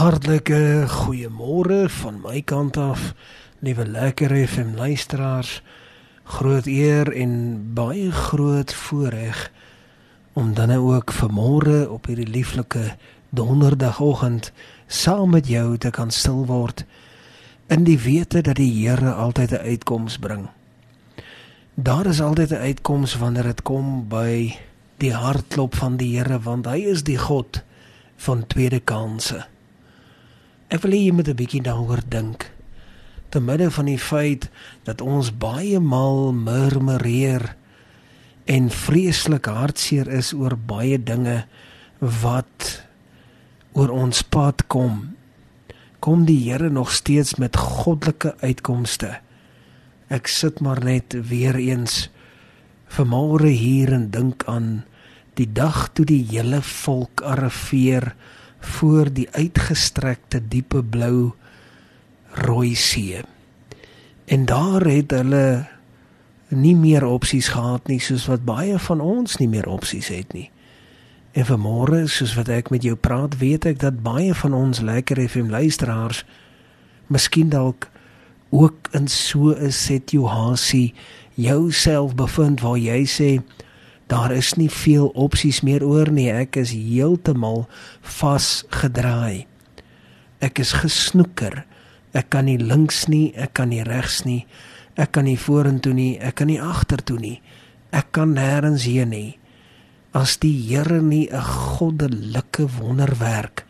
Hartlike goeiemôre van my kant af, liewe lekker FM luisteraars. Groot eer en baie groot voorreg om dan ook vanmôre op hierdie lieflike donderdagoggend saam met jou te kan stil word in die wete dat die Here altyd 'n uitkoms bring. Daar is altyd 'n uitkoms wanneer dit kom by die hartklop van die Here want hy is die God van tweede kansse. Ek wil hê jy moet 'n bietjie daaroor dink. Te midde van die feit dat ons baie maal murmureer en vreeslik hartseer is oor baie dinge wat oor ons pad kom, kom die Here nog steeds met goddelike uitkomste. Ek sit maar net weer eens vanmôre hier en dink aan die dag toe die hele volk arriveer voor die uitgestrekte diepe blou rooi see. En daar het hulle nie meer opsies gehad nie soos wat baie van ons nie meer opsies het nie. En vanmôre, soos wat ek met jou praat, weet ek dat baie van ons lekker FM luisteraars miskien dalk ook in so 'n situasie jouself bevind waar jy sê Daar is nie veel opsies meer oor nie. Ek is heeltemal vasgedraai. Ek is gesnoeker. Ek kan nie links nie, ek kan nie regs nie. Ek kan nie vorentoe nie, ek kan nie agtertoe nie. Ek kan nêrens heen nie. As die Here nie 'n goddelike wonderwerk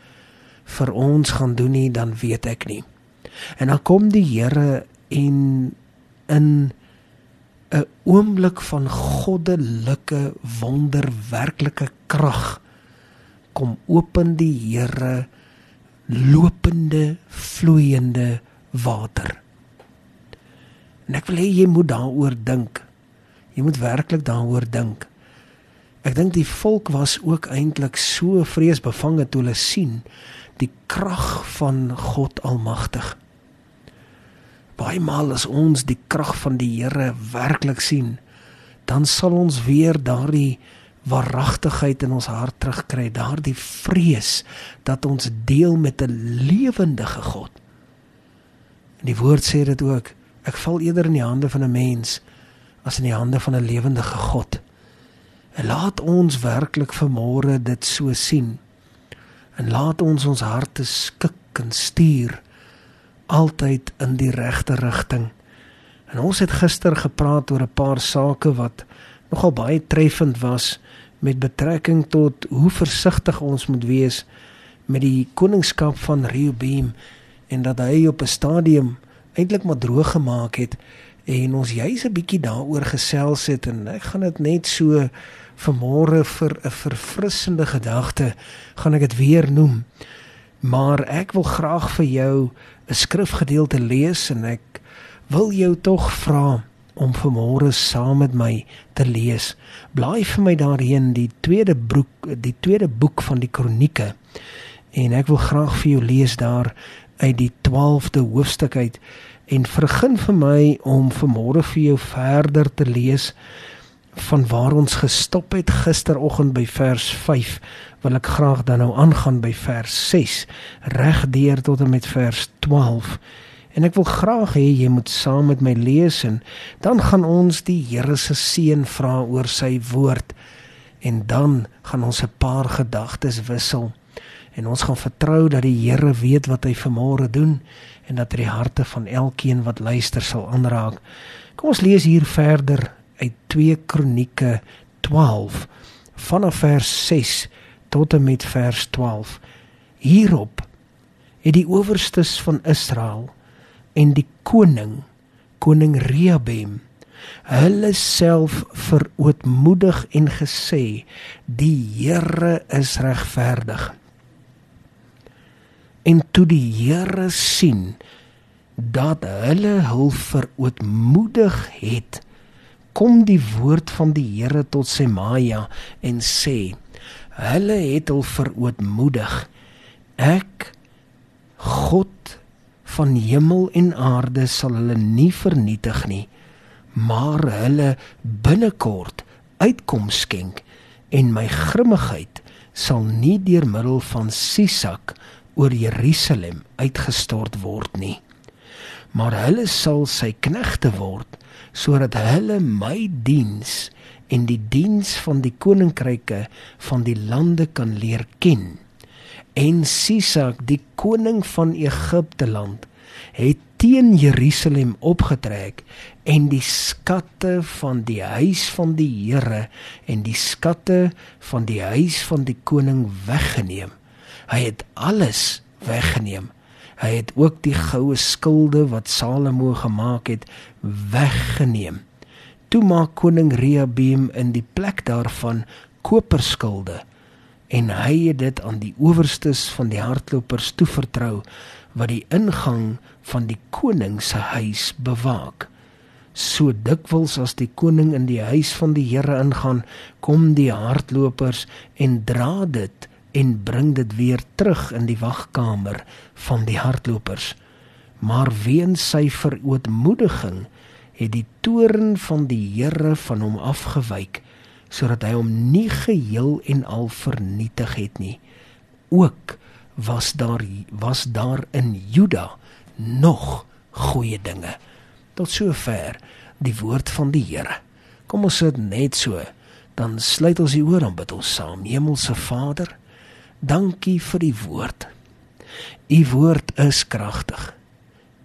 vir ons gaan doen nie, dan weet ek nie. En dan kom die Here en in 'n oomblik van goddelike wonderwerklike krag kom open die Here lopende vloeiende water. En ek wil hê jy moet daaroor dink. Jy moet werklik daaroor dink. Ek dink die volk was ook eintlik so vreesbevange toe hulle sien die krag van God Almagtig baie maal as ons die krag van die Here werklik sien, dan sal ons weer daardie waaragtigheid in ons hart terugkry, daardie vrees dat ons deel met 'n lewendige God. En die woord sê dit ook, ek val eerder in die hande van 'n mens as in die hande van 'n lewendige God. En laat ons werklik vanmôre dit so sien. En laat ons ons harte skik en stuur altyd in die regte rigting. En ons het gister gepraat oor 'n paar sake wat nogal baie treffend was met betrekking tot hoe versigtig ons moet wees met die koningskap van Rehoboam en dat hy op 'n stadium eintlik maar droog gemaak het en ons juis 'n bietjie daaroor gesels het en ek gaan dit net so vanmôre vir 'n verfrissende gedagte gaan ek dit weer noem. Maar ek wil graag vir jou 'n skrifgedeelte lees en ek wil jou tog vra om vanmôre saam met my te lees. Blaai vir my daarheen die tweede boek die tweede boek van die kronieke. En ek wil graag vir jou lees daar uit die 12de hoofstuk uit en vergun vir my om vanmôre vir jou verder te lees van waar ons gestop het gisteroggend by vers 5 wil ek graag dan nou aangaan by vers 6 regdeur tot en met vers 12 en ek wil graag hê jy moet saam met my lees en dan gaan ons die Here se seën vra oor sy woord en dan gaan ons 'n paar gedagtes wissel en ons gaan vertrou dat die Here weet wat hy vanmôre doen en dat hy die harte van elkeen wat luister sal aanraak. Kom ons lees hier verder uit 2 Kronieke 12 vanaf vers 6 tot en met vers 12. Hierop het die owerstes van Israel en die koning koning Rehabem hulle self verootmoedig en gesê die Here is regverdig. En toe die Here sien dat hulle hul verootmoedig het, kom die woord van die Here tot Semaja en sê: Hulle het hul verootmoedig. Ek God van hemel en aarde sal hulle nie vernietig nie, maar hulle binnekort uitkoms skenk en my grimmigheid sal nie deur middel van Sisak oor Jerusalem uitgestort word nie maar hulle sal sy knegte word sodat hulle my diens en die diens van die koninkryke van die lande kan leer ken. En Sisak die koning van Egipte land het teen Jerusalem opgetrek en die skatte van die huis van die Here en die skatte van die huis van die koning weggeneem. Hy het alles weggeneem Hy het ook die goue skilde wat Salomo gemaak het weggeneem. Toe maak koning Rehabeam in die plek daarvan koperskilde en hy het dit aan die owerstes van die hardlopers toevertrou wat die ingang van die koning se huis bewaak. So dikwels as die koning in die huis van die Here ingaan, kom die hardlopers en dra dit en bring dit weer terug in die wagkamer van die hardlopers. Maar weens sy verootmoediging het die toorn van die Here van hom afgewyk sodat hy hom nie geheel en al vernietig het nie. Ook was daar was daar in Juda nog goeie dinge. Tot sover die woord van die Here. Kom ons sit net so, dan sluit ons die oor en bid ons saam. Hemelse Vader, Dankie vir die woord. U woord is kragtig.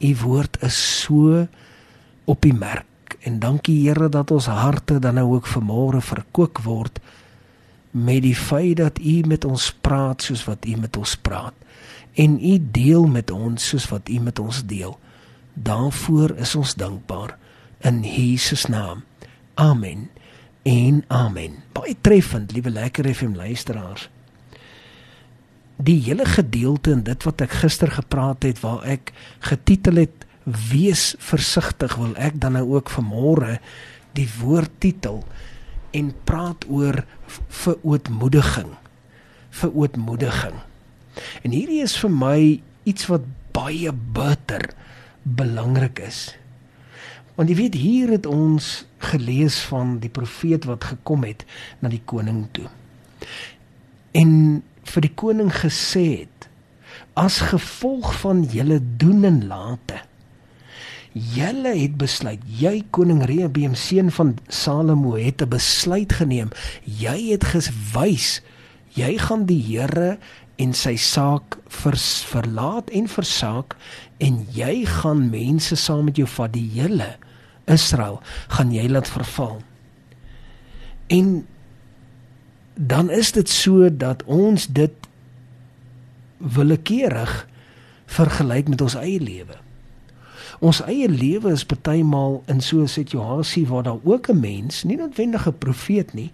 U woord is so op die merk en dankie Here dat ons harte dan nou ook vanmôre verkoop word met die feit dat u met ons praat soos wat u met ons praat en u deel met ons soos wat u met ons deel. Daarvoor is ons dankbaar in Jesus naam. Amen. En amen. Baie treffend, liewe lekker FM luisteraars die hele gedeelte in dit wat ek gister gepraat het waar ek getitel het wees versigtig wil ek dan nou ook vanmôre die woord titel en praat oor verootmoediging. Verootmoediging. En hierdie is vir my iets wat baie bitter belangrik is. Want jy weet hier het ons gelees van die profeet wat gekom het na die koning toe. En vir die koning gesê het as gevolg van julle doen en late julle het besluit jy koning Rehabeam seun van Salomo het 'n besluit geneem. Jy het gewys jy gaan die Here en sy saak vers, verlaat en versaak en jy gaan mense saam met jou vat die hele Israel gaan jy laat verval. En dan is dit so dat ons dit willekeurig vergelyk met ons eie lewe. Ons eie lewe is partymal in so 'n situasie waar daar ook 'n mens, nie noodwendig 'n profeet nie,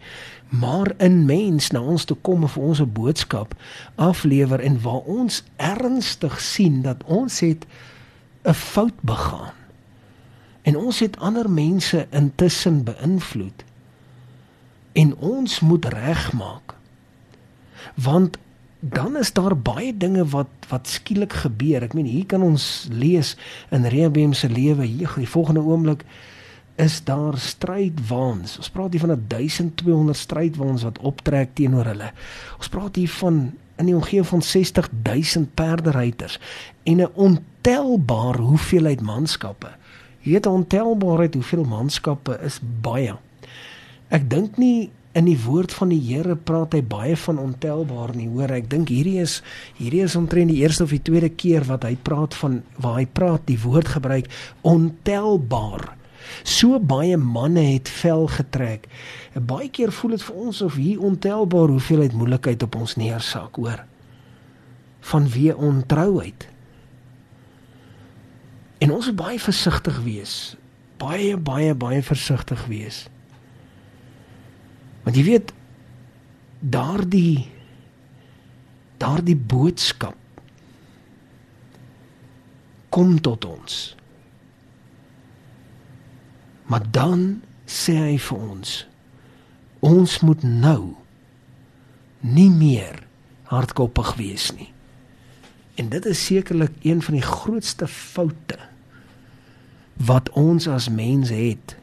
maar 'n mens na ons toe kom vir ons 'n boodskap aflewer en waar ons ernstig sien dat ons het 'n fout begaan. En ons het ander mense intussen beïnvloed en ons moet regmaak. Want dan is daar baie dinge wat wat skielik gebeur. Ek meen hier kan ons lees in Rehabeam se lewe hier die volgende oomblik is daar strydwaans. Ons praat hier van 1200 strydwaans wat optrek teenoor hulle. Ons praat hier van in die omgewing van 60000 perderyters en 'n ontelbare hoeveelheid manskappe. Jy weet 'n ontelbaarheid hoeveel manskappe is baie. Ek dink nie in die woord van die Here praat hy baie van ontelbaar nie. Hoor, ek dink hierdie is hierdie is omtrent die eerste of die tweede keer wat hy praat van waar hy praat die woord gebruik ontelbaar. So baie manne het vel getrek. En baie keer voel dit vir ons of hier ontelbaar hoeveelheid moeilikheid op ons neersak, hoor. Van wie ontrouheid. En ons moet baie versigtig wees. Baie baie baie versigtig wees. Want jy weet daardie daardie boodskap kom tot ons. Maar dan sê hy vir ons ons moet nou nie meer hardkoppig wees nie. En dit is sekerlik een van die grootste foute wat ons as mense het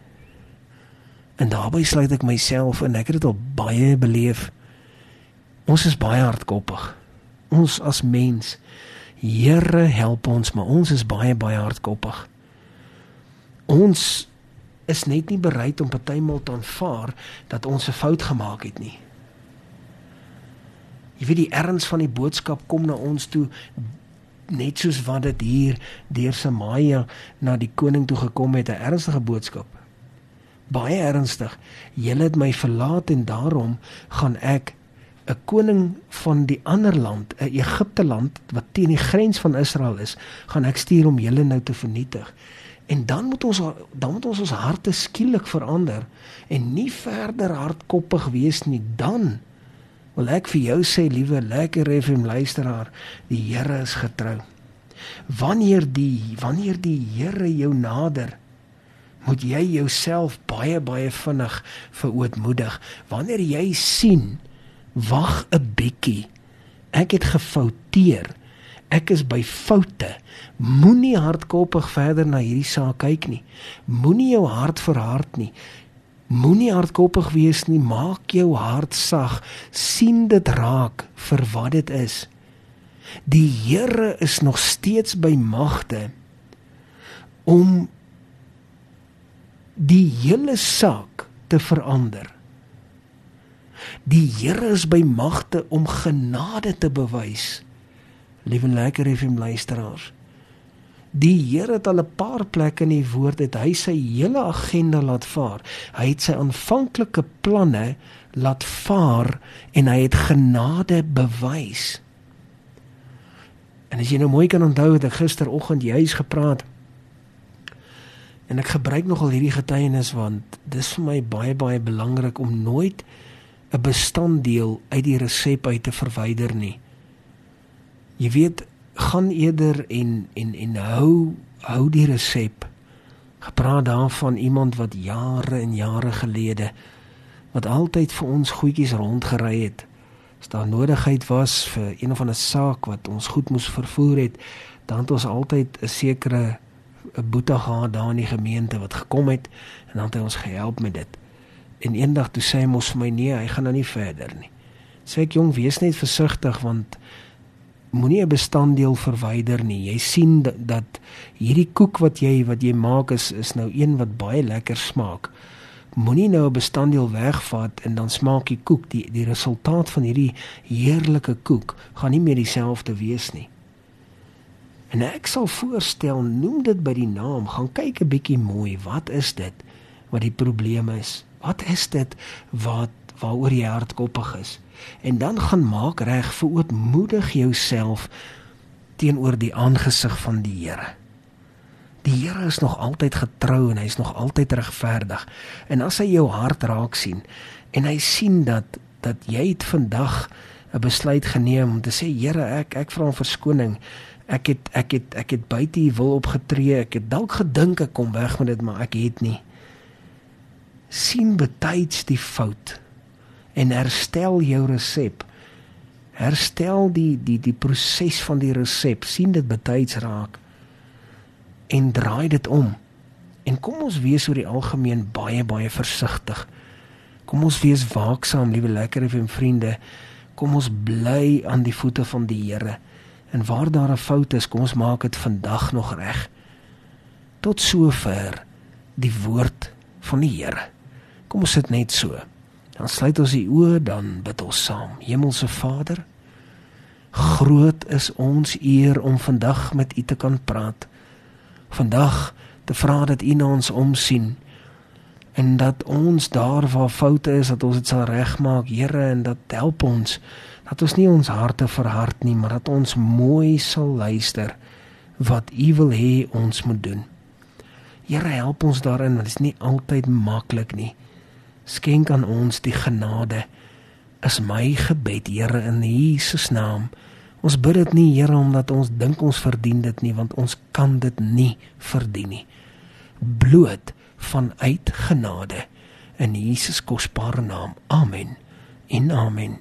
En daarbey sluit ek myself in. Ek het dit al baie beleef. Ons is baie hardkoppig. ons as mens. Here help ons, maar ons is baie baie hardkoppig. Ons is net nie bereid om partymal te aanvaar dat ons 'n fout gemaak het nie. Jy weet die erns van die boodskap kom na ons toe net soos wat dit hier deur Samaria na die koning toe gekom het, 'n ernstige boodskap. Baie ernstig. Julle het my verlaat en daarom gaan ek 'n koning van die ander land, 'n Egipte land wat teen die grens van Israel is, gaan ek stuur om julle nou te vernietig. En dan moet ons dan moet ons ons harte skielik verander en nie verder hardkoppig wees nie. Dan wil ek vir jou sê, liewe lekker FM luisteraar, die Here is getrou. Wanneer die wanneer die Here jou nader, moet jy jouself baie baie vinnig verootmoedig. Wanneer jy sien wag 'n bietjie. Ek het gefouteer. Ek is by foute. Moenie hardkoppig verder na hierdie saak kyk nie. Moenie jou hart verhard nie. Moenie hardkoppig wees nie. Maak jou hart sag. sien dit raak vir wat dit is. Die Here is nog steeds by magte om die hele saak te verander. Die Here is by magte om genade te bewys. Liewe lekker FM luisteraars. Die Here het al 'n paar plekke in die woord het hy sy hele agenda laat vaar. Hy het sy aanvanklike planne laat vaar en hy het genade bewys. En as jy nou mooi kan onthou het ek gisteroggend juis gepraat en ek gebruik nogal hierdie getuienis want dis vir my baie baie belangrik om nooit 'n bestanddeel uit die resep uit te verwyder nie. Jy weet, gaan eerder en en en hou hou die resep. Gepraat daarvan iemand wat jare en jare gelede wat altyd vir ons goedjies rondgery het. As daar nodigheid was vir een of ander saak wat ons goed moes vervoer het, dan het ons altyd 'n sekere 'n boete gehad daar in die gemeente wat gekom het en dan het hy ons gehelp met dit. En eendag toe sê hy mos vir my nee, hy gaan nou nie verder nie. Sê ek jong, wees net versigtig want moenie 'n bestanddeel verwyder nie. Jy sien dat, dat hierdie koek wat jy wat jy maak is is nou een wat baie lekker smaak. Moenie nou 'n bestanddeel wegvat en dan smaak die koek die die resultaat van hierdie heerlike koek gaan nie meer dieselfde wees nie. En ek sal voorstel noem dit by die naam, gaan kyk 'n bietjie mooi, wat is dit wat die probleem is? Wat is dit wat waaroor jy hardkoppig is? En dan gaan maak reg vir ootmoedig jouself teenoor die aangesig van die Here. Die Here is nog altyd getrou en hy is nog altyd regverdig. En as hy jou hart raak sien en hy sien dat dat jy het vandag 'n besluit geneem om te sê Here, ek ek vra om verskoning. Ek het ek het ek het buite u wil opgetree. Ek het dalk gedink ek kom weg met dit, maar ek het nie sien betyds die fout en herstel jou resep. Herstel die die die proses van die resep, sien dit betyds raak en draai dit om. En kom ons wees oor die algemeen baie baie versigtig. Kom ons wees waaksaam, liewe lekker en vriende. Kom ons bly aan die voete van die Here. En waar daar 'n fout is, kom ons maak dit vandag nog reg. Tot sover die woord van die Here. Kom ons sit net so. Dan sluit ons die oë, dan bid ons saam. Hemelse Vader, groot is ons eer om vandag met U te kan praat. Vandag te vra dat U na ons omsien en dat ons daar waar foute is, dat ons dit sal regmaak, Here, en dat help ons dat ons nie ons harte verhard nie, maar dat ons mooi sal luister wat U wil hê ons moet doen. Here, help ons daarin, want dit is nie altyd maklik nie. Skenk aan ons die genade. Is my gebed Here in Jesus naam. Ons bid dit nie Here omdat ons dink ons verdien dit nie want ons kan dit nie verdien nie. Bloot vanuit genade. In Jesus kosbare naam. Amen en amen